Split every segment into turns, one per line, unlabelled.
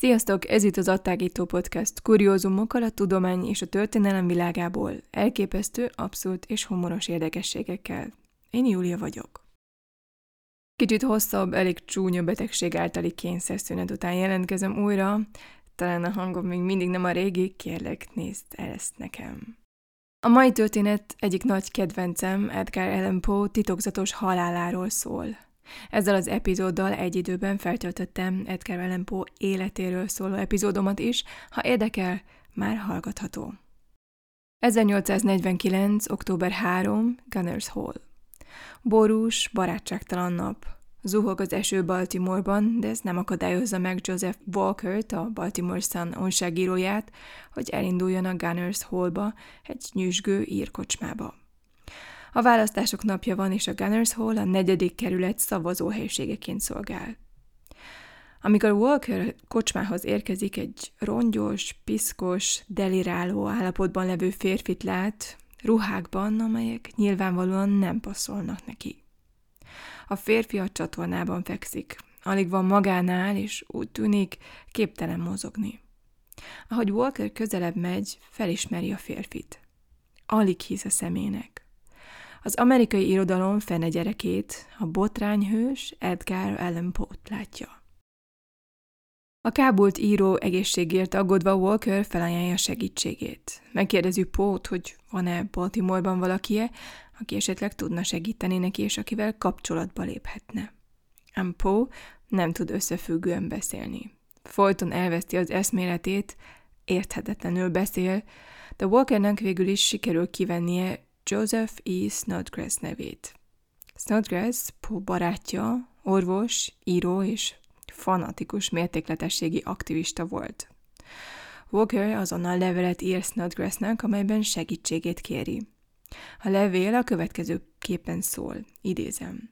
Sziasztok, ez itt az Attágító Podcast, kuriózumokkal a tudomány és a történelem világából, elképesztő, abszurd és humoros érdekességekkel. Én Júlia vagyok. Kicsit hosszabb, elég csúnya betegség általi kényszerszünet után jelentkezem újra, talán a hangom még mindig nem a régi, kérlek nézd el ezt nekem. A mai történet egyik nagy kedvencem, Edgar Allan Poe titokzatos haláláról szól. Ezzel az epizóddal egy időben feltöltöttem Edgar Allan Poe életéről szóló epizódomat is, ha érdekel, már hallgatható. 1849. október 3. Gunners Hall. Borús, barátságtalan nap. Zuhog az eső Baltimoreban, de ez nem akadályozza meg Joseph Walker-t, a Baltimore Sun onságíróját, hogy elinduljon a Gunners Hallba, egy nyüzsgő írkocsmába. A választások napja van, és a Gunners Hall a negyedik kerület szavazóhelyiségeként szolgál. Amikor Walker kocsmához érkezik, egy rongyos, piszkos, deliráló állapotban levő férfit lát, ruhákban, amelyek nyilvánvalóan nem passzolnak neki. A férfi a csatornában fekszik, alig van magánál, és úgy tűnik, képtelen mozogni. Ahogy Walker közelebb megy, felismeri a férfit. Alig hisz a szemének. Az amerikai irodalom fene gyerekét, a botrányhős Edgar Allan Poe-t látja. A kábult író egészségért aggódva Walker felajánlja segítségét. Megkérdezi Poe-t, hogy van-e Baltimore-ban valakie, aki esetleg tudna segíteni neki, és akivel kapcsolatba léphetne. Ám Poe nem tud összefüggően beszélni. Folyton elveszti az eszméletét, érthetetlenül beszél, de Walkernek végül is sikerül kivennie Joseph E. Snodgrass nevét. Snodgrass Poe barátja, orvos, író és fanatikus mértékletességi aktivista volt. Walker azonnal levelet ír Snodgrassnak, amelyben segítségét kéri. A levél a következő képen szól, idézem.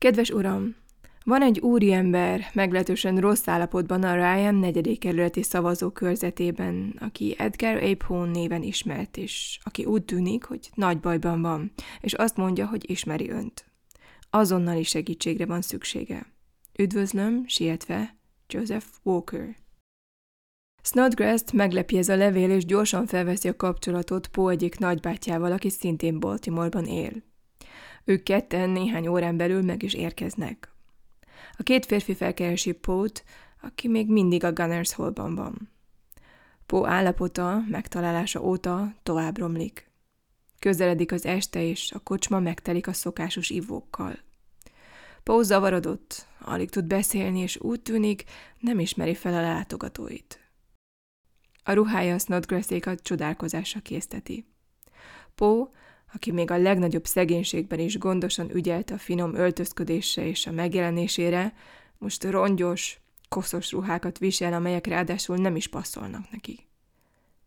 Kedves uram, van egy úriember, meglehetősen rossz állapotban a Ryan negyedik kerületi szavazó körzetében, aki Edgar A. Poe néven ismert, és aki úgy tűnik, hogy nagy bajban van, és azt mondja, hogy ismeri önt. Azonnali segítségre van szüksége. Üdvözlöm, sietve, Joseph Walker. Snodgrass-t meglepi ez a levél, és gyorsan felveszi a kapcsolatot Poe egyik nagybátyjával, aki szintén Baltimoreban él. Ők ketten néhány órán belül meg is érkeznek. A két férfi felkeresi Pót, aki még mindig a Gunners Hallban van. Pó állapota megtalálása óta tovább romlik. Közeledik az este, és a kocsma megtelik a szokásos ivókkal. Pó zavarodott, alig tud beszélni, és úgy tűnik, nem ismeri fel a látogatóit. A ruhája Snodgrassékat csodálkozásra készteti. Pó aki még a legnagyobb szegénységben is gondosan ügyelt a finom öltözködésre és a megjelenésére, most rongyos, koszos ruhákat visel, amelyek ráadásul nem is passzolnak neki.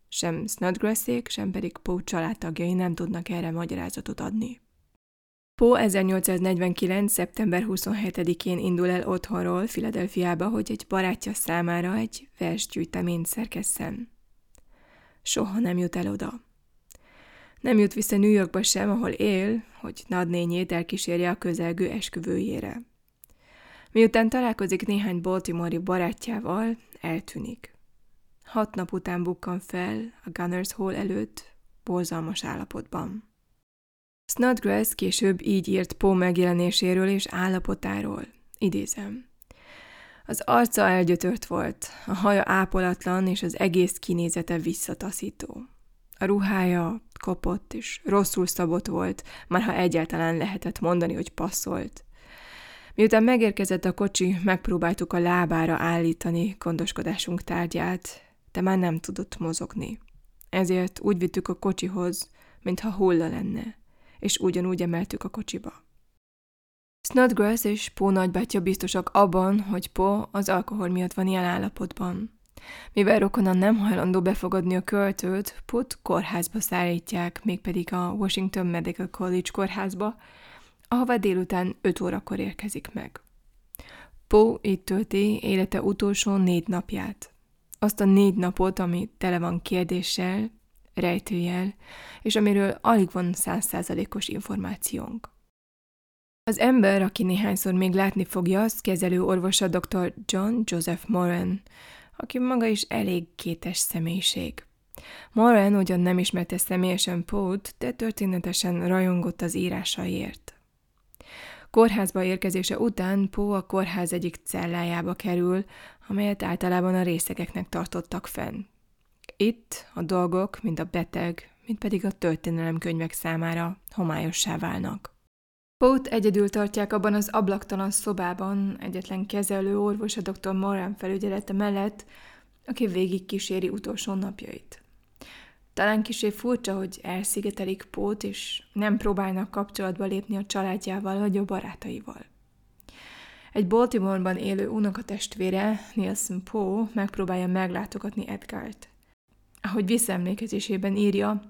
Sem Snodgrassék, sem pedig Poe családtagjai nem tudnak erre magyarázatot adni. Poe 1849. szeptember 27-én indul el otthonról Filadelfiába, hogy egy barátja számára egy versgyűjteményt szerkesszen. Soha nem jut el oda. Nem jut vissza New Yorkba sem, ahol él, hogy nadnényét elkísérje a közelgő esküvőjére. Miután találkozik néhány baltimore barátjával, eltűnik. Hat nap után bukkan fel a Gunners Hall előtt, borzalmas állapotban. Snodgrass később így írt Poe megjelenéséről és állapotáról. Idézem. Az arca elgyötört volt, a haja ápolatlan és az egész kinézete visszataszító. A ruhája kopott és rosszul szabott volt, már ha egyáltalán lehetett mondani, hogy passzolt. Miután megérkezett a kocsi, megpróbáltuk a lábára állítani gondoskodásunk tárgyát, de már nem tudott mozogni. Ezért úgy vittük a kocsihoz, mintha hulla lenne, és ugyanúgy emeltük a kocsiba. Snodgrass és Pó nagybátyja biztosak abban, hogy Po az alkohol miatt van ilyen állapotban. Mivel rokonan nem hajlandó befogadni a költőt, Put kórházba szállítják, mégpedig a Washington Medical College kórházba, ahova délután 5 órakor érkezik meg. Poe itt tölti élete utolsó négy napját. Azt a négy napot, ami tele van kérdéssel, rejtőjel, és amiről alig van százszázalékos információnk. Az ember, aki néhányszor még látni fogja, az kezelő orvosa dr. John Joseph Moran, aki maga is elég kétes személyiség. Moran ugyan nem ismerte személyesen Poe-t, de történetesen rajongott az írásaiért. Kórházba érkezése után Poe a kórház egyik cellájába kerül, amelyet általában a részegeknek tartottak fenn. Itt a dolgok, mint a beteg, mint pedig a történelemkönyvek számára homályossá válnak. Pót egyedül tartják abban az ablaktalan szobában, egyetlen kezelő orvos a dr. Moran felügyelete mellett, aki végig kíséri utolsó napjait. Talán kisé furcsa, hogy elszigetelik Pót, és nem próbálnak kapcsolatba lépni a családjával vagy a barátaival. Egy Baltimore-ban élő unokatestvére, Nielsen Poe megpróbálja meglátogatni Edgart. Ahogy visszaemlékezésében írja,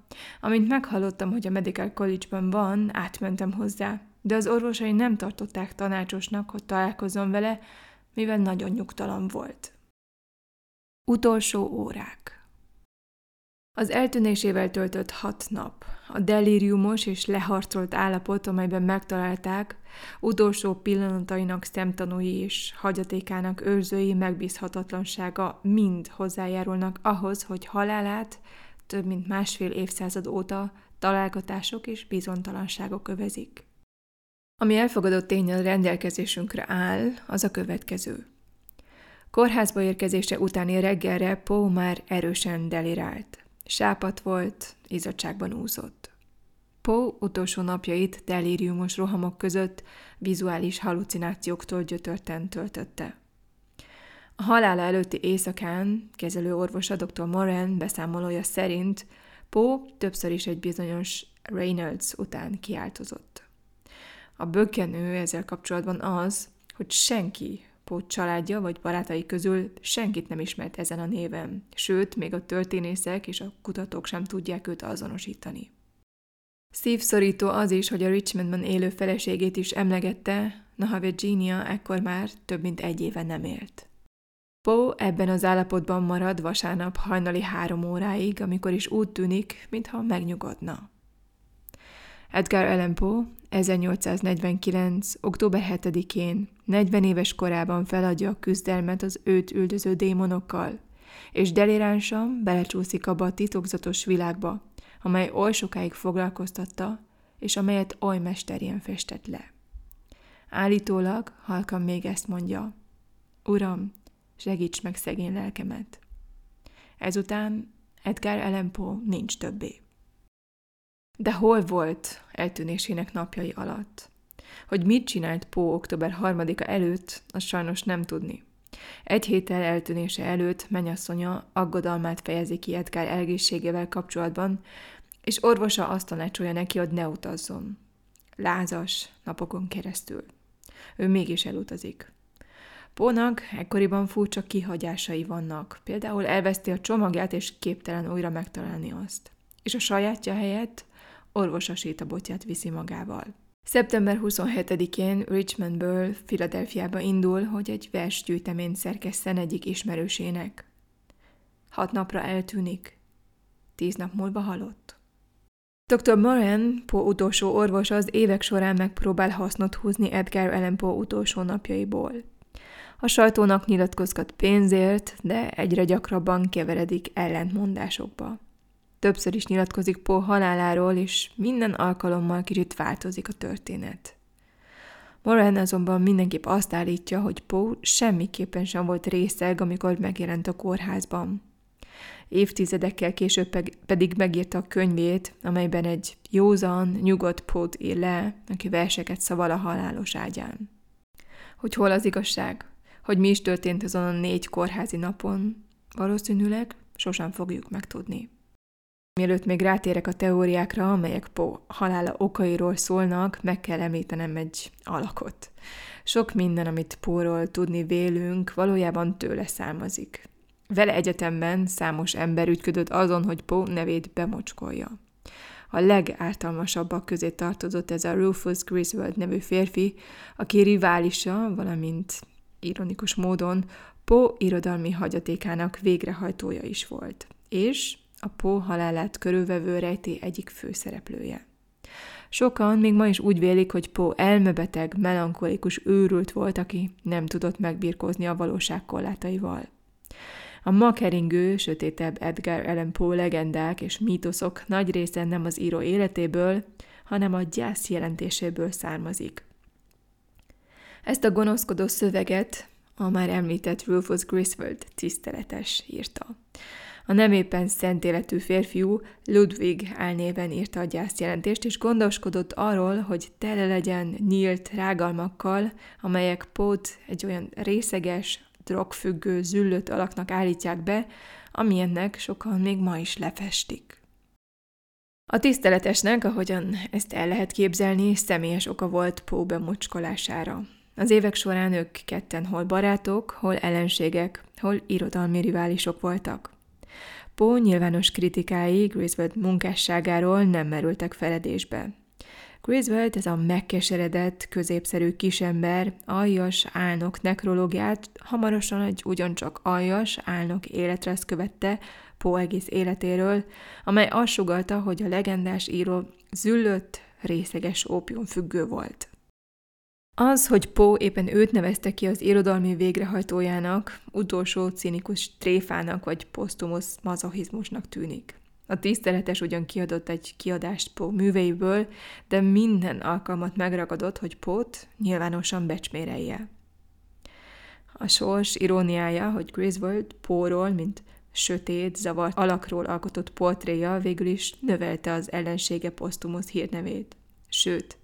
amint meghallottam, hogy a Medical College-ban van, átmentem hozzá, de az orvosai nem tartották tanácsosnak, hogy találkozzon vele, mivel nagyon nyugtalan volt. Utolsó órák az eltűnésével töltött hat nap, a delíriumos és leharcolt állapot, amelyben megtalálták, utolsó pillanatainak szemtanúi és hagyatékának őrzői megbízhatatlansága mind hozzájárulnak ahhoz, hogy halálát több mint másfél évszázad óta találgatások és bizonytalanságok övezik. Ami elfogadott tényen rendelkezésünkre áll, az a következő. Kórházba érkezése utáni reggelre Poe már erősen delirált. Sápat volt, izzadságban úszott. Poe utolsó napjait delíriumos rohamok között vizuális halucinációktól gyötörten töltötte. A halála előtti éjszakán kezelő orvosa dr. Moran beszámolója szerint Poe többször is egy bizonyos Reynolds után kiáltozott. A bökkenő ezzel kapcsolatban az, hogy senki Pót családja vagy barátai közül senkit nem ismert ezen a néven, sőt, még a történészek és a kutatók sem tudják őt azonosítani. Szívszorító az is, hogy a Richmondban élő feleségét is emlegette, noha Virginia ekkor már több mint egy éve nem élt. Poe ebben az állapotban marad vasárnap hajnali három óráig, amikor is úgy tűnik, mintha megnyugodna. Edgar Allan Poe 1849. október 7-én 40 éves korában feladja a küzdelmet az őt üldöző démonokkal, és deliránsan belecsúszik abba a titokzatos világba, amely oly sokáig foglalkoztatta, és amelyet oly mesterien festett le. Állítólag halkan még ezt mondja, Uram, segíts meg szegény lelkemet. Ezután Edgar Allan Poe nincs többé. De hol volt eltűnésének napjai alatt? Hogy mit csinált Pó október 3-a előtt, azt sajnos nem tudni. Egy héttel eltűnése előtt menyasszonya aggodalmát fejezi ki Edgar egészségével kapcsolatban, és orvosa azt tanácsolja neki, hogy ne utazzon. Lázas napokon keresztül. Ő mégis elutazik. Pónak ekkoriban furcsa kihagyásai vannak, például elveszti a csomagját, és képtelen újra megtalálni azt. És a sajátja helyett orvosa sétabotját viszi magával. Szeptember 27-én Richmondből Filadelfiába indul, hogy egy versgyűjteményt szerkeszten egyik ismerősének. Hat napra eltűnik. Tíz nap múlva halott. Dr. Moran, Poe utolsó orvos az évek során megpróbál hasznot húzni Edgar Allan Poe utolsó napjaiból. A sajtónak nyilatkozgat pénzért, de egyre gyakrabban keveredik ellentmondásokba. Többször is nyilatkozik Poe haláláról, és minden alkalommal kicsit változik a történet. Moran azonban mindenképp azt állítja, hogy Poe semmiképpen sem volt részeg, amikor megjelent a kórházban. Évtizedekkel később pedig megírta a könyvét, amelyben egy józan, nyugodt Pót ír le, aki verseket szaval a halálos ágyán. Hogy hol az igazság? Hogy mi is történt azon a négy kórházi napon? Valószínűleg sosem fogjuk megtudni. Mielőtt még rátérek a teóriákra, amelyek Po halála okairól szólnak, meg kell említenem egy alakot. Sok minden, amit Póról tudni vélünk, valójában tőle származik. Vele egyetemben számos ember ügyködött azon, hogy Po nevét bemocskolja. A legártalmasabbak közé tartozott ez a Rufus Griswold nevű férfi, aki riválisa, valamint ironikus módon Po irodalmi hagyatékának végrehajtója is volt. És a Pó halálát körülvevő rejté egyik főszereplője. Sokan még ma is úgy vélik, hogy Poe elmebeteg, melankolikus őrült volt, aki nem tudott megbirkózni a valóság korlátaival. A ma keringő, sötétebb Edgar Allan Poe legendák és mítoszok nagy része nem az író életéből, hanem a gyász jelentéséből származik. Ezt a gonoszkodó szöveget a már említett Rufus Griswold tiszteletes írta. A nem éppen szent életű férfiú Ludwig álnéven írta a gyászjelentést, és gondoskodott arról, hogy tele legyen nyílt rágalmakkal, amelyek Pót egy olyan részeges, drogfüggő, züllött alaknak állítják be, amilyennek sokan még ma is lefestik. A tiszteletesnek, ahogyan ezt el lehet képzelni, személyes oka volt Pó bemocskolására. Az évek során ők ketten hol barátok, hol ellenségek, hol irodalmi riválisok voltak. Pó nyilvános kritikái Griswold munkásságáról nem merültek feledésbe. Griswold, ez a megkeseredett, középszerű kisember, aljas álnok nekrológiát hamarosan egy ugyancsak aljas álnok életresz követte Pó egész életéről, amely azt sugalta, hogy a legendás író züllött, részeges függő volt. Az, hogy Poe éppen őt nevezte ki az irodalmi végrehajtójának, utolsó cinikus tréfának vagy posztumusz mazohizmusnak tűnik. A tiszteletes ugyan kiadott egy kiadást Poe műveiből, de minden alkalmat megragadott, hogy Poe-t nyilvánosan becsmérelje. A sors iróniája, hogy Griswold Poe-ról, mint sötét, zavart alakról alkotott portréja végül is növelte az ellensége posztumusz hírnevét. Sőt,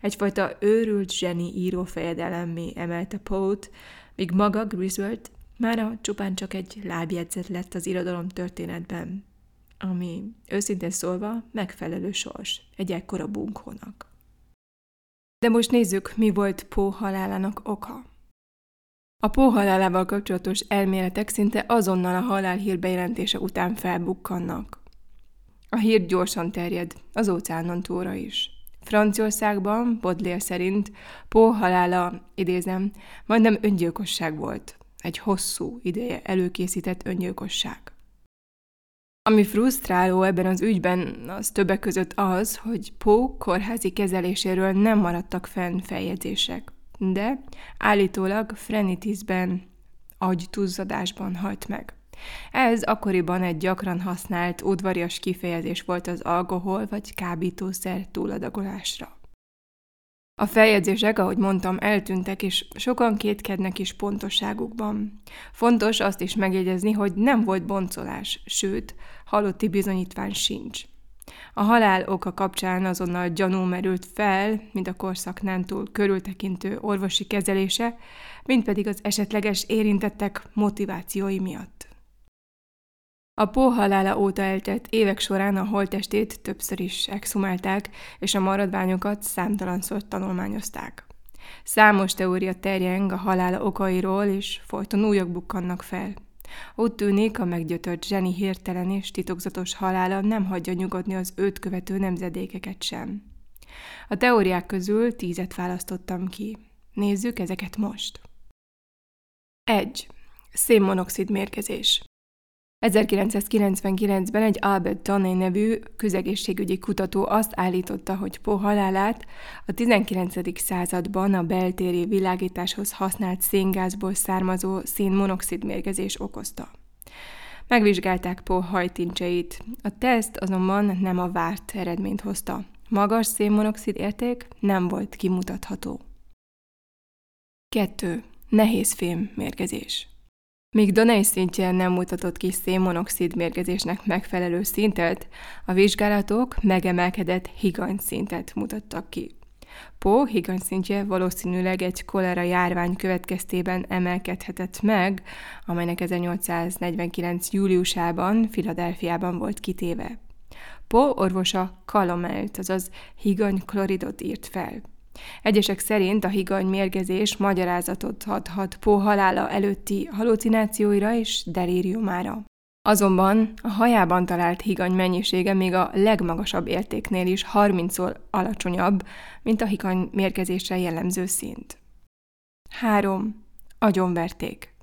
Egyfajta őrült zseni írófejedelemmé emelte Poe-t, míg maga Griswold már a csupán csak egy lábjegyzet lett az irodalom történetben, ami őszintén szólva megfelelő sors egy ekkora bunkónak. De most nézzük, mi volt Poe halálának oka. A Poe halálával kapcsolatos elméletek szinte azonnal a halálhír bejelentése után felbukkannak. A hír gyorsan terjed, az óceánon túlra is. Franciaországban, Baudelaire szerint, Poe halála, idézem, majdnem öngyilkosság volt. Egy hosszú ideje előkészített öngyilkosság. Ami frusztráló ebben az ügyben, az többek között az, hogy Poe kórházi kezeléséről nem maradtak fenn feljegyzések, de állítólag frenitisben, agytuzzadásban halt meg. Ez akkoriban egy gyakran használt udvarias kifejezés volt az alkohol vagy kábítószer túladagolásra. A feljegyzések, ahogy mondtam, eltűntek, és sokan kétkednek is pontosságukban. Fontos azt is megjegyezni, hogy nem volt boncolás, sőt, halotti bizonyítvány sincs. A halál oka kapcsán azonnal gyanú merült fel, mint a korszak nem túl körültekintő orvosi kezelése, mint pedig az esetleges érintettek motivációi miatt. A Pó halála óta eltelt évek során a holttestét többször is exhumálták, és a maradványokat számtalanszor tanulmányozták. Számos teória terjeng a halála okairól, és folyton újak bukkannak fel. Úgy tűnik, a meggyötört zseni hirtelen és titokzatos halála nem hagyja nyugodni az őt követő nemzedékeket sem. A teóriák közül tízet választottam ki. Nézzük ezeket most. 1. Szénmonoxid mérgezés. 1999-ben egy Albert Taney nevű közegészségügyi kutató azt állította, hogy Po halálát a 19. században a beltéri világításhoz használt széngázból származó szénmonoxid mérgezés okozta. Megvizsgálták Po hajtincseit. A teszt azonban nem a várt eredményt hozta. Magas szénmonoxid érték nem volt kimutatható. 2. Nehéz fém mérgezés. Míg Donai szintje nem mutatott ki szénmonoxid mérgezésnek megfelelő szintet, a vizsgálatok megemelkedett higany szintet mutattak ki. Pó higany szintje valószínűleg egy kolera járvány következtében emelkedhetett meg, amelynek 1849. júliusában Filadelfiában volt kitéve. Po orvosa kalomelt, azaz higany kloridot írt fel. Egyesek szerint a higany mérgezés magyarázatot adhat Pó halála előtti halucinációira és delíriumára. Azonban a hajában talált higany mennyisége még a legmagasabb értéknél is 30-szor alacsonyabb, mint a higany mérgezésre jellemző szint. 3. Agyonverték.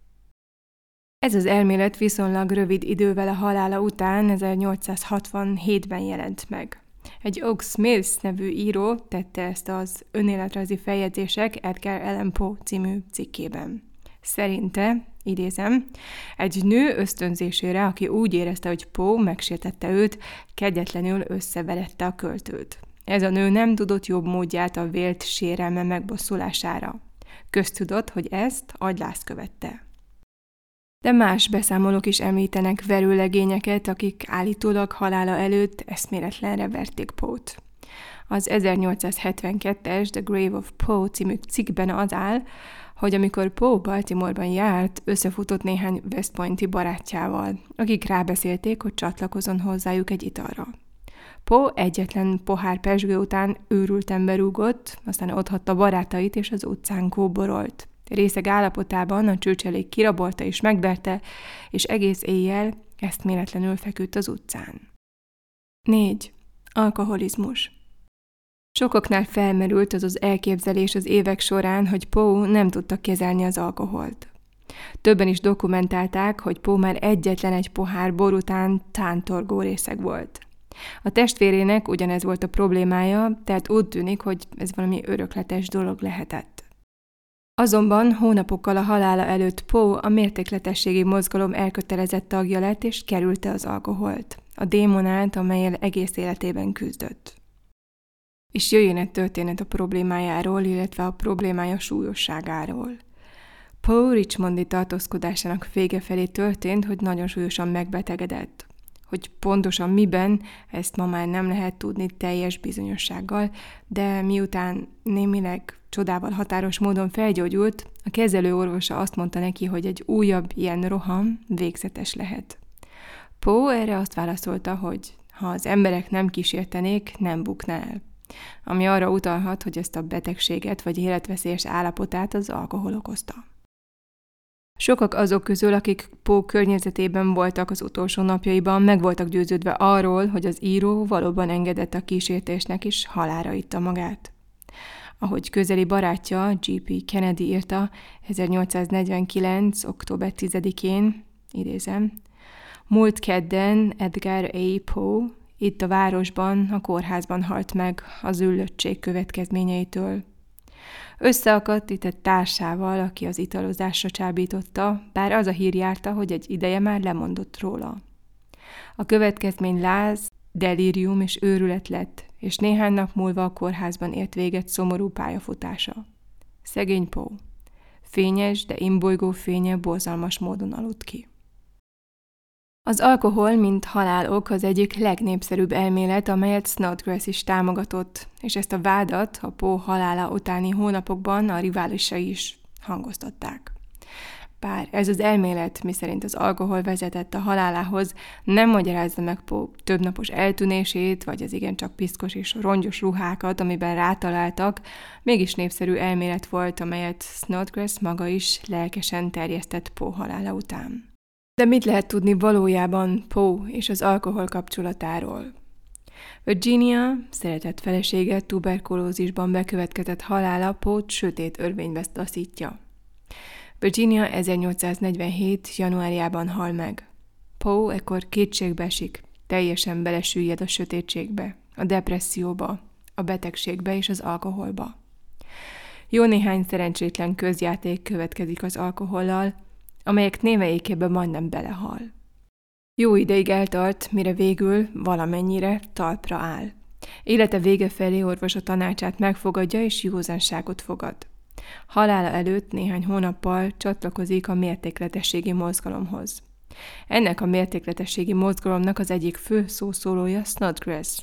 Ez az elmélet viszonylag rövid idővel a halála után 1867-ben jelent meg. Egy Oak Smith nevű író tette ezt az önéletrajzi feljegyzések Edgar Allan Poe című cikkében. Szerinte, idézem, egy nő ösztönzésére, aki úgy érezte, hogy Poe megsértette őt, kegyetlenül összevelette a költőt. Ez a nő nem tudott jobb módját a vélt sérelme megbosszulására. Köztudott, hogy ezt agylász követte. De más beszámolók is említenek verőlegényeket, akik állítólag halála előtt eszméletlenre verték Poe-t. Az 1872-es The Grave of Poe című cikkben az áll, hogy amikor Poe Baltimoreban járt, összefutott néhány West Pointi barátjával, akik rábeszélték, hogy csatlakozon hozzájuk egy italra. Poe egyetlen pohár pesgő után őrülten berúgott, aztán otthatta barátait és az utcán kóborolt. Részeg állapotában a csőcselék kirabolta és megverte, és egész éjjel eszméletlenül feküdt az utcán. 4. Alkoholizmus Sokaknál felmerült az az elképzelés az évek során, hogy Poe nem tudta kezelni az alkoholt. Többen is dokumentálták, hogy Poe már egyetlen egy pohár bor után tántorgó részeg volt. A testvérének ugyanez volt a problémája, tehát úgy tűnik, hogy ez valami örökletes dolog lehetett. Azonban hónapokkal a halála előtt Poe a mértékletességi mozgalom elkötelezett tagja lett és kerülte az alkoholt, a démonát, amelyel egész életében küzdött. És jöjjön egy történet a problémájáról, illetve a problémája súlyosságáról. Poe Richmondi tartózkodásának vége felé történt, hogy nagyon súlyosan megbetegedett. Hogy pontosan miben, ezt ma már nem lehet tudni teljes bizonyossággal, de miután némileg csodával határos módon felgyógyult, a kezelő orvosa azt mondta neki, hogy egy újabb ilyen roham végzetes lehet. Poe erre azt válaszolta, hogy ha az emberek nem kísértenék, nem bukná el. Ami arra utalhat, hogy ezt a betegséget vagy életveszélyes állapotát az alkohol okozta. Sokak azok közül, akik Pó környezetében voltak az utolsó napjaiban, meg voltak győződve arról, hogy az író valóban engedett a kísértésnek és halára itta magát. Ahogy közeli barátja G.P. Kennedy írta 1849. október 10-én, idézem, Múlt kedden Edgar A. Poe itt a városban, a kórházban halt meg az üllöttség következményeitől. Összeakadt itt egy társával, aki az italozásra csábította, bár az a hír járta, hogy egy ideje már lemondott róla. A következmény láz, delírium és őrület lett, és néhány nap múlva a kórházban ért véget szomorú pályafutása. Szegény Pó. Fényes, de imbolygó fénye borzalmas módon aludt ki. Az alkohol, mint halálok, az egyik legnépszerűbb elmélet, amelyet Snodgrass is támogatott, és ezt a vádat a Pó halála utáni hónapokban a riválisai is hangoztatták. Bár ez az elmélet, miszerint az alkohol vezetett a halálához, nem magyarázza meg Pó többnapos eltűnését, vagy az igencsak piszkos és rongyos ruhákat, amiben rátaláltak, mégis népszerű elmélet volt, amelyet Snodgrass maga is lelkesen terjesztett Pó halála után. De mit lehet tudni valójában Poe és az alkohol kapcsolatáról? Virginia, szeretett felesége tuberkulózisban bekövetkezett halála Poe sötét örvénybe taszítja. Virginia 1847. januárjában hal meg. Poe ekkor kétségbe teljesen belesüllyed a sötétségbe, a depresszióba, a betegségbe és az alkoholba. Jó néhány szerencsétlen közjáték következik az alkohollal, amelyek némelyikében majdnem belehal. Jó ideig eltart, mire végül valamennyire talpra áll. Élete vége felé orvosa tanácsát megfogadja és józanságot fogad. Halála előtt néhány hónappal csatlakozik a mértékletességi mozgalomhoz. Ennek a mértékletességi mozgalomnak az egyik fő szószólója Snodgrass.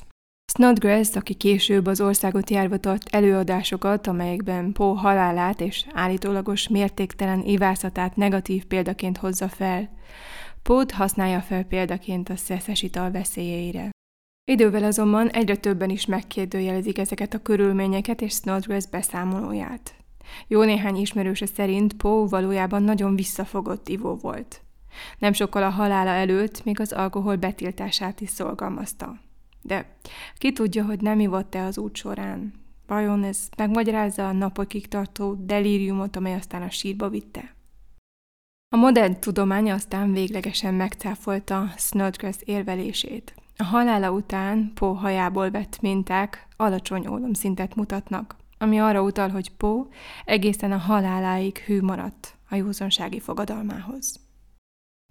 Snodgrass, aki később az országot járva tart előadásokat, amelyekben Poe halálát és állítólagos mértéktelen ivászatát negatív példaként hozza fel. Poe-t használja fel példaként a szeszes ital veszélyeire. Idővel azonban egyre többen is megkérdőjelezik ezeket a körülményeket és Snodgrass beszámolóját. Jó néhány ismerőse szerint Poe valójában nagyon visszafogott ivó volt. Nem sokkal a halála előtt még az alkohol betiltását is szolgalmazta. De ki tudja, hogy nem ivott-e az út során. Vajon ez megmagyarázza a napokig tartó delíriumot, amely aztán a sírba vitte? A modern tudomány aztán véglegesen megcáfolta Snodgrass érvelését. A halála után Pó hajából vett minták alacsony ólomszintet mutatnak, ami arra utal, hogy Pó egészen a haláláig hű maradt a józansági fogadalmához.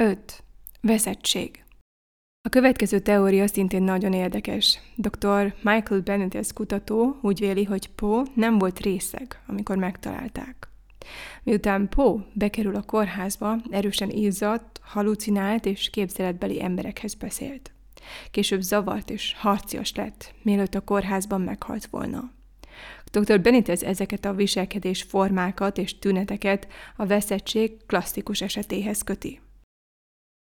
5. Veszettség a következő teória szintén nagyon érdekes. Dr. Michael Benitez kutató úgy véli, hogy Poe nem volt részeg, amikor megtalálták. Miután Poe bekerül a kórházba, erősen izzadt, halucinált és képzeletbeli emberekhez beszélt. Később zavart és harcias lett, mielőtt a kórházban meghalt volna. Dr. Benitez ezeket a viselkedés formákat és tüneteket a veszettség klasszikus esetéhez köti.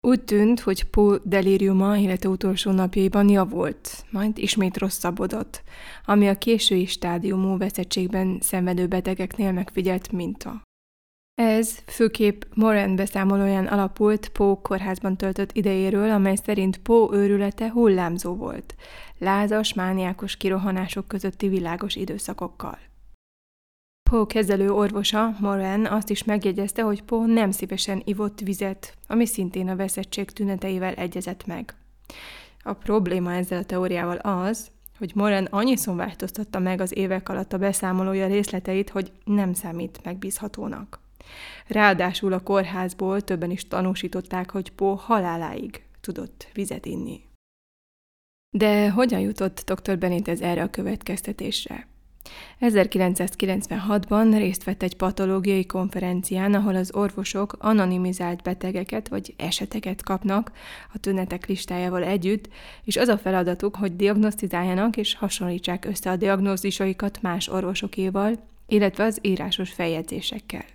Úgy tűnt, hogy Paul delíriuma élete utolsó napjaiban javult, majd ismét rosszabbodott, ami a késői stádiumú veszettségben szenvedő betegeknél megfigyelt minta. Ez főképp Moran beszámolóján alapult Pó kórházban töltött idejéről, amely szerint Pó őrülete hullámzó volt, lázas, mániákos kirohanások közötti világos időszakokkal. Poe kezelő orvosa, Moran azt is megjegyezte, hogy Poe nem szívesen ivott vizet, ami szintén a veszettség tüneteivel egyezett meg. A probléma ezzel a teóriával az, hogy Moran annyiszor változtatta meg az évek alatt a beszámolója részleteit, hogy nem számít megbízhatónak. Ráadásul a kórházból többen is tanúsították, hogy Poe haláláig tudott vizet inni. De hogyan jutott dr. Benitez erre a következtetésre? 1996-ban részt vett egy patológiai konferencián, ahol az orvosok anonimizált betegeket vagy eseteket kapnak a tünetek listájával együtt, és az a feladatuk, hogy diagnosztizáljanak és hasonlítsák össze a diagnózisaikat más orvosokéval, illetve az írásos feljegyzésekkel.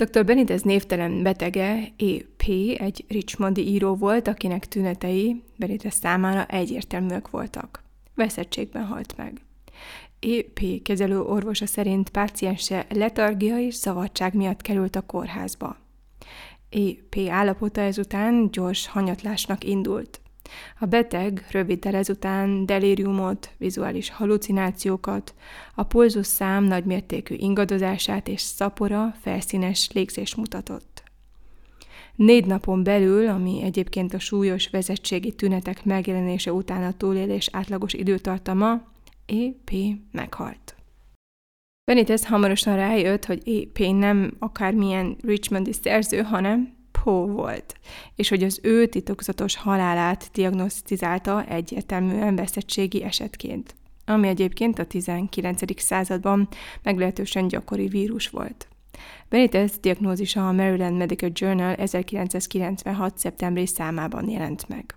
Dr. Benitez névtelen betege, E.P. egy Richmondi író volt, akinek tünetei Benitez számára egyértelműek voltak. Veszettségben halt meg. EP kezelő orvosa szerint páciense letargia és zavartság miatt került a kórházba. EP állapota ezután gyors hanyatlásnak indult. A beteg röviddel ezután delíriumot, vizuális halucinációkat, a szám nagymértékű ingadozását és szapora, felszínes légzés mutatott. Négy napon belül, ami egyébként a súlyos vezetségi tünetek megjelenése után a túlélés átlagos időtartama, EP meghalt. Benitez hamarosan rájött, hogy EP nem akármilyen Richmondi szerző, hanem Poe volt, és hogy az ő titokzatos halálát diagnosztizálta egyértelműen veszettségi esetként, ami egyébként a 19. században meglehetősen gyakori vírus volt. Benitez diagnózisa a Maryland Medical Journal 1996. szeptemberi számában jelent meg.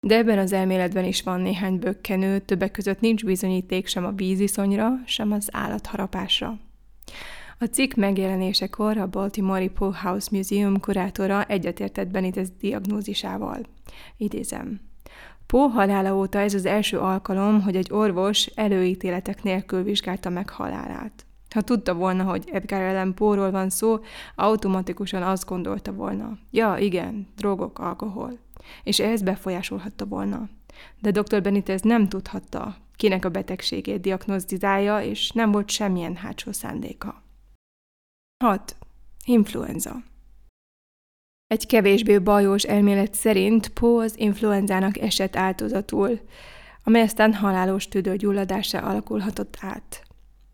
De ebben az elméletben is van néhány bökkenő, többek között nincs bizonyíték sem a víziszonyra, sem az állatharapásra. A cikk megjelenésekor a Baltimore Poe House Museum kurátora egyetértett Benitez diagnózisával. Idézem. Poe halála óta ez az első alkalom, hogy egy orvos előítéletek nélkül vizsgálta meg halálát. Ha tudta volna, hogy Edgar Allan Poe-ról van szó, automatikusan azt gondolta volna. Ja, igen, drogok, alkohol és ehhez befolyásolhatta volna. De dr. Benitez nem tudhatta, kinek a betegségét diagnosztizálja, és nem volt semmilyen hátsó szándéka. 6. Influenza Egy kevésbé bajós elmélet szerint Poe az influenzának esett áldozatul, amely aztán halálos tüdőgyulladása alakulhatott át.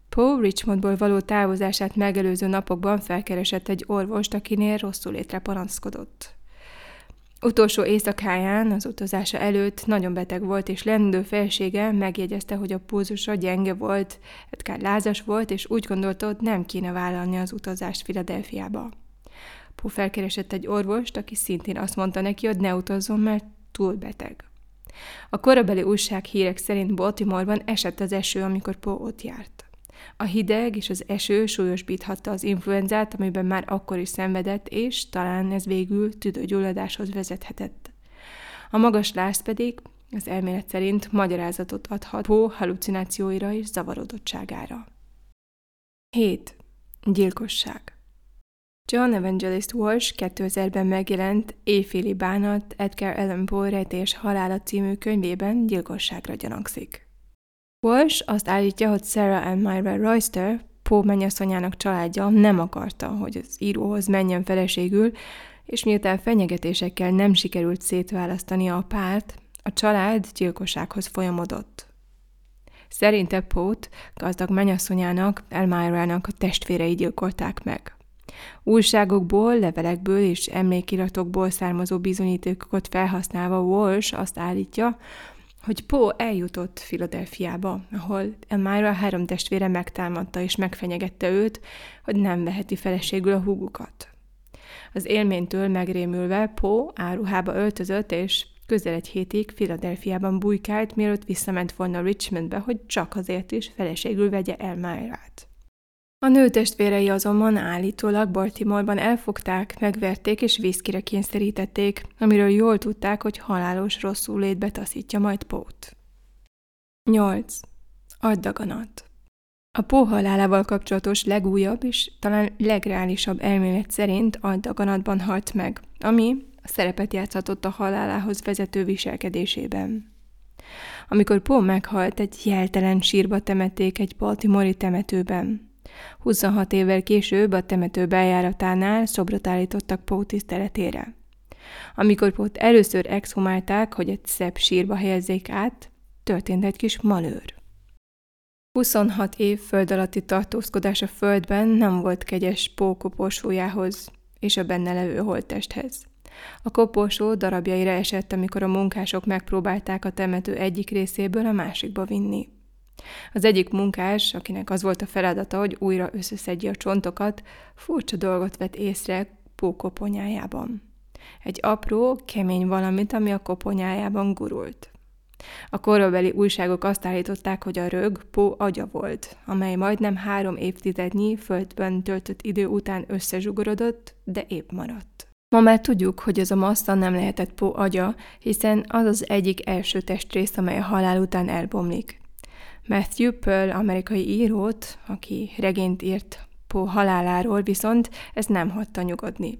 Poe Richmondból való távozását megelőző napokban felkeresett egy orvost, akinél rosszul létre panaszkodott. Utolsó éjszakáján, az utazása előtt nagyon beteg volt, és lendő felsége megjegyezte, hogy a pulzusa gyenge volt, Edgar lázas volt, és úgy gondolta, hogy nem kéne vállalni az utazást Filadelfiába. Pó felkeresett egy orvost, aki szintén azt mondta neki, hogy ne utazzon, mert túl beteg. A korabeli újság hírek szerint Baltimoreban esett az eső, amikor Pó ott járt. A hideg és az eső súlyosbíthatta az influenzát, amiben már akkor is szenvedett, és talán ez végül tüdőgyulladáshoz vezethetett. A magas láz pedig az elmélet szerint magyarázatot adhat Pó halucinációira és zavarodottságára. 7. Gyilkosság John Evangelist Walsh 2000-ben megjelent Éjféli bánat Edgar Allan Poe rejtés halála című könyvében gyilkosságra gyanakszik. Walsh azt állítja, hogy Sarah and Myra Royster, Poe mennyasszonyának családja nem akarta, hogy az íróhoz menjen feleségül, és miután fenyegetésekkel nem sikerült szétválasztani a párt, A család gyilkossághoz folyamodott. Szerinte Pót gazdag menyasszonyának, Elmyrának a testvérei gyilkolták meg. Újságokból, levelekből és emlékiratokból származó bizonyítékokat felhasználva Walsh azt állítja, hogy Poe eljutott Filadelfiába, ahol Elmira három testvére megtámadta és megfenyegette őt, hogy nem veheti feleségül a húgukat. Az élménytől megrémülve Poe áruhába öltözött, és közel egy hétig Filadelfiában bujkált, mielőtt visszament volna Richmondbe, hogy csak azért is feleségül vegye Elmyrát. A nő testvérei azonban állítólag Baltimore-ban elfogták, megverték és vízkire kényszerítették, amiről jól tudták, hogy halálos rosszul létbe taszítja majd Pót. 8. Agydaganat A Pó halálával kapcsolatos legújabb és talán legreálisabb elmélet szerint agydaganatban halt meg, ami a szerepet játszhatott a halálához vezető viselkedésében. Amikor Pó meghalt, egy jeltelen sírba temették egy baltimori temetőben. 26 évvel később a temető bejáratánál szobrot állítottak Pó tiszteletére. Amikor Pót először exhumálták, hogy egy szebb sírba helyezzék át, történt egy kis malőr. 26 év föld alatti tartózkodás a földben nem volt kegyes Pó koporsójához és a benne levő holttesthez. A koporsó darabjaira esett, amikor a munkások megpróbálták a temető egyik részéből a másikba vinni. Az egyik munkás, akinek az volt a feladata, hogy újra összeszedje a csontokat, furcsa dolgot vett észre pókoponyájában. Egy apró, kemény valamit, ami a koponyájában gurult. A korabeli újságok azt állították, hogy a rög Pó agya volt, amely majdnem három évtizednyi földben töltött idő után összezsugorodott, de épp maradt. Ma már tudjuk, hogy ez a maszta nem lehetett Pó agya, hiszen az az egyik első testrész, amely a halál után elbomlik. Matthew Pearl amerikai írót, aki regényt írt Pó haláláról, viszont ez nem hagyta nyugodni.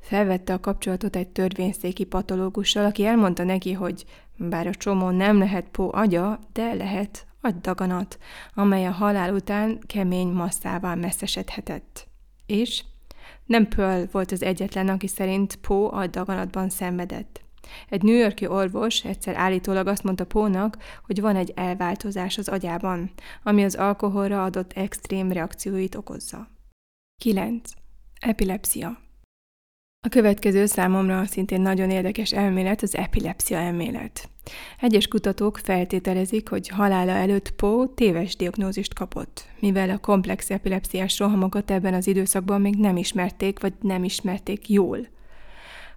Felvette a kapcsolatot egy törvényszéki patológussal, aki elmondta neki, hogy bár a csomó nem lehet Pó agya, de lehet agydaganat, amely a halál után kemény masszával messzesedhetett. És nem Pearl volt az egyetlen, aki szerint Pó agydaganatban szenvedett. Egy New Yorki orvos egyszer állítólag azt mondta Pónak, hogy van egy elváltozás az agyában, ami az alkoholra adott extrém reakcióit okozza. 9. Epilepsia a következő számomra szintén nagyon érdekes elmélet az epilepsia elmélet. Egyes kutatók feltételezik, hogy halála előtt Poe téves diagnózist kapott, mivel a komplex epilepsziás rohamokat ebben az időszakban még nem ismerték, vagy nem ismerték jól.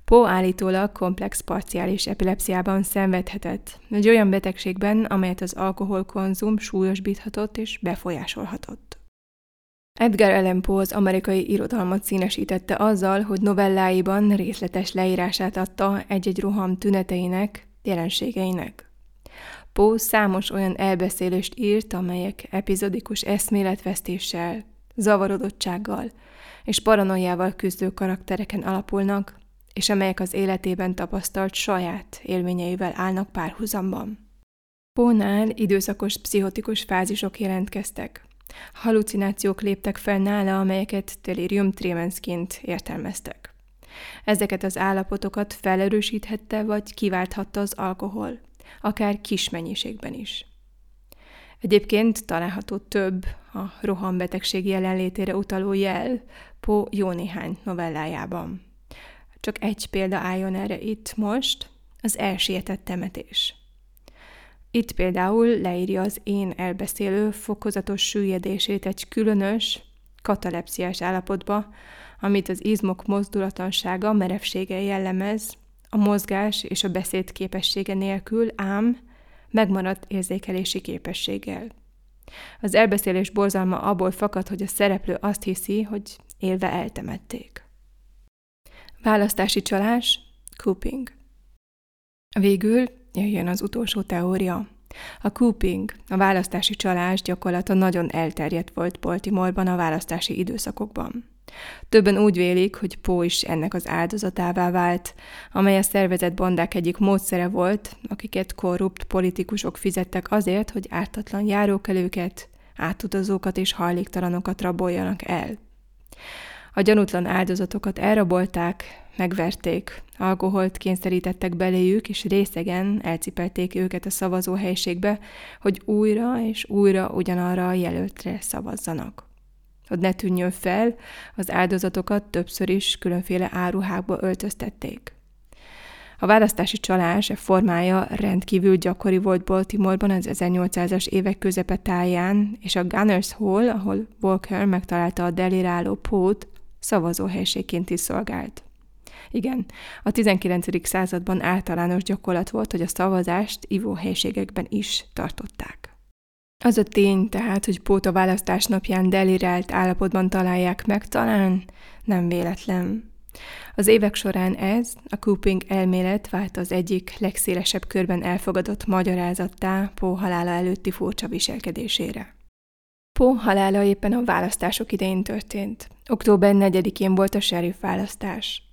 Poe állítólag komplex parciális epilepsziában szenvedhetett, egy olyan betegségben, amelyet az alkoholkonzum súlyosbíthatott és befolyásolhatott. Edgar Allan Poe az amerikai irodalmat színesítette azzal, hogy novelláiban részletes leírását adta egy-egy roham tüneteinek, jelenségeinek. Poe számos olyan elbeszélést írt, amelyek epizodikus eszméletvesztéssel, zavarodottsággal és paranoiával küzdő karaktereken alapulnak, és amelyek az életében tapasztalt saját élményeivel állnak párhuzamban. Pónál időszakos pszichotikus fázisok jelentkeztek. Halucinációk léptek fel nála, amelyeket delirium tremensként értelmeztek. Ezeket az állapotokat felerősíthette vagy kiválthatta az alkohol, akár kis mennyiségben is. Egyébként található több a rohambetegség jelenlétére utaló jel Po jó néhány novellájában. Csak egy példa álljon erre itt most, az elsietett temetés. Itt például leírja az én elbeszélő fokozatos süllyedését egy különös, katalepsziás állapotba, amit az izmok mozdulatlansága, merevsége jellemez, a mozgás és a beszéd képessége nélkül, ám megmaradt érzékelési képességgel. Az elbeszélés borzalma abból fakad, hogy a szereplő azt hiszi, hogy élve eltemették. Választási csalás, cooping. Végül jöjjön az utolsó teória. A cooping, a választási csalás gyakorlata nagyon elterjedt volt Baltimoreban a választási időszakokban. Többen úgy vélik, hogy Pó is ennek az áldozatává vált, amely a szervezett bandák egyik módszere volt, akiket korrupt politikusok fizettek azért, hogy ártatlan járókelőket, átutazókat és hajléktalanokat raboljanak el. A gyanútlan áldozatokat elrabolták, megverték, alkoholt kényszerítettek beléjük, és részegen elcipelték őket a szavazóhelyiségbe, hogy újra és újra ugyanarra a jelöltre szavazzanak. Hogy ne tűnjön fel, az áldozatokat többször is különféle áruhákba öltöztették. A választási csalás e formája rendkívül gyakori volt Baltimoreban az 1800-as évek közepetáján, és a Gunners Hall, ahol Walker megtalálta a deliráló pót, szavazóhelységként is szolgált. Igen, a 19. században általános gyakorlat volt, hogy a szavazást ivóhelységekben is tartották. Az a tény tehát, hogy Pót a választás napján delirált állapotban találják meg, talán nem véletlen. Az évek során ez, a Cooping elmélet vált az egyik legszélesebb körben elfogadott magyarázattá Pó halála előtti furcsa viselkedésére. Pó halála éppen a választások idején történt. Október 4-én volt a sheriff választás.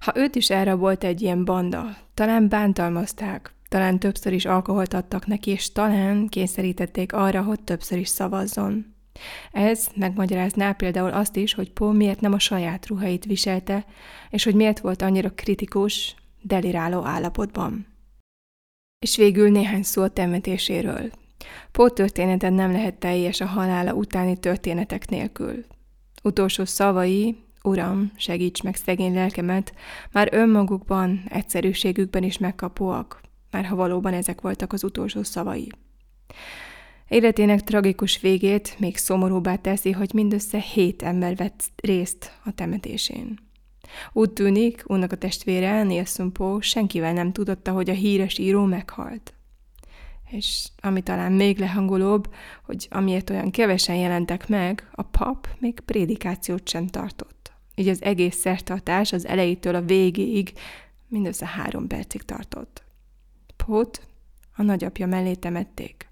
Ha őt is elrabolt egy ilyen banda, talán bántalmazták, talán többször is alkoholt adtak neki, és talán kényszerítették arra, hogy többször is szavazzon. Ez megmagyarázná például azt is, hogy Paul miért nem a saját ruhait viselte, és hogy miért volt annyira kritikus, deliráló állapotban. És végül néhány szó a temetéséről. Paul történeten nem lehet teljes a halála utáni történetek nélkül. Utolsó szavai, Uram, segíts meg szegény lelkemet, már önmagukban, egyszerűségükben is megkapóak, már ha valóban ezek voltak az utolsó szavai. Életének tragikus végét még szomorúbbá teszi, hogy mindössze hét ember vett részt a temetésén. Úgy tűnik, unnak a testvére, Nielsen Poe senkivel nem tudotta, hogy a híres író meghalt. És ami talán még lehangolóbb, hogy amiért olyan kevesen jelentek meg, a pap még prédikációt sem tartott. Így az egész szertartás az elejétől a végéig mindössze három percig tartott. Pót a nagyapja mellé temették.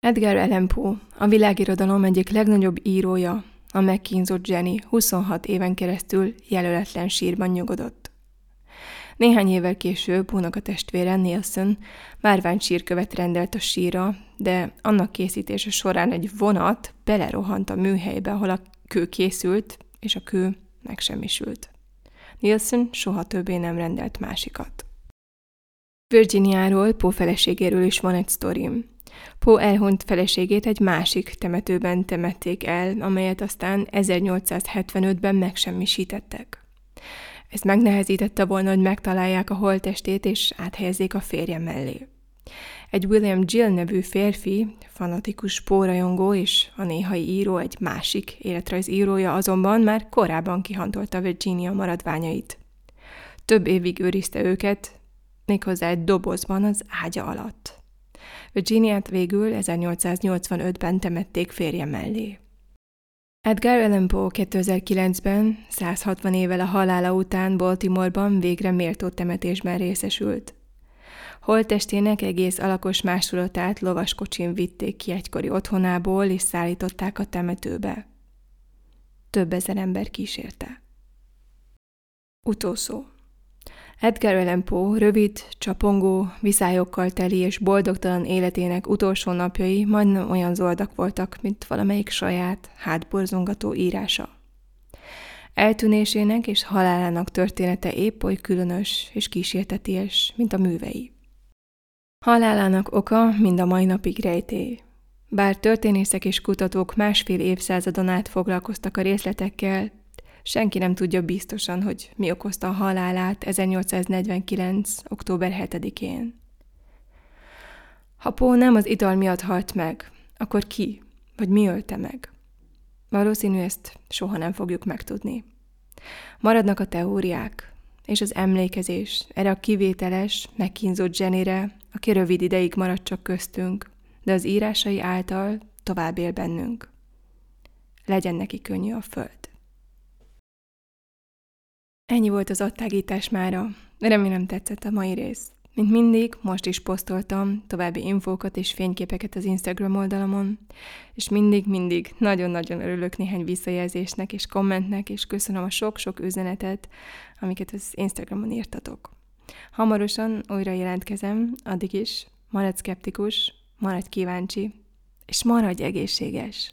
Edgar Allan Poe, a világirodalom egyik legnagyobb írója, a megkínzott Jenny 26 éven keresztül jelöletlen sírban nyugodott. Néhány évvel később Pónak a testvére Nielsen márvány sírkövet rendelt a síra, de annak készítése során egy vonat belerohant a műhelybe, ahol a kő készült, és a kő megsemmisült. Nielsen soha többé nem rendelt másikat. Virginiáról, Poe feleségéről is van egy sztorim. Poe elhunyt feleségét egy másik temetőben temették el, amelyet aztán 1875-ben megsemmisítettek. Ez megnehezítette volna, hogy megtalálják a holtestét és áthelyezzék a férje mellé. Egy William Gill nevű férfi, fanatikus pórajongó és a néhai író egy másik életrajzírója azonban már korábban kihantolta Virginia maradványait. Több évig őrizte őket, méghozzá egy dobozban az ágya alatt. Virginiát végül 1885-ben temették férje mellé. Edgar Allan Poe 2009-ben, 160 évvel a halála után Baltimoreban végre méltó temetésben részesült. Holtestének egész alakos másolatát lovaskocsin vitték ki egykori otthonából, és szállították a temetőbe. Több ezer ember kísérte. Utószó Edgar Allan Poe rövid, csapongó, viszályokkal teli és boldogtalan életének utolsó napjai majdnem olyan zoldak voltak, mint valamelyik saját, hátborzongató írása. Eltűnésének és halálának története épp oly különös és kísérteties, mint a művei. Halálának oka mind a mai napig rejtély. Bár történészek és kutatók másfél évszázadon át foglalkoztak a részletekkel, senki nem tudja biztosan, hogy mi okozta a halálát 1849. október 7-én. Ha Pó nem az ital miatt halt meg, akkor ki, vagy mi ölte meg? Valószínű ezt soha nem fogjuk megtudni. Maradnak a teóriák, és az emlékezés erre a kivételes, megkínzott zsenére, aki rövid ideig maradt csak köztünk, de az írásai által tovább él bennünk. Legyen neki könnyű a föld. Ennyi volt az adtágítás mára. Remélem tetszett a mai rész. Mint mindig, most is posztoltam további infókat és fényképeket az Instagram oldalamon, és mindig-mindig nagyon-nagyon örülök néhány visszajelzésnek és kommentnek, és köszönöm a sok-sok üzenetet, amiket az Instagramon írtatok. Hamarosan újra jelentkezem, addig is maradj szkeptikus, maradj kíváncsi, és maradj egészséges!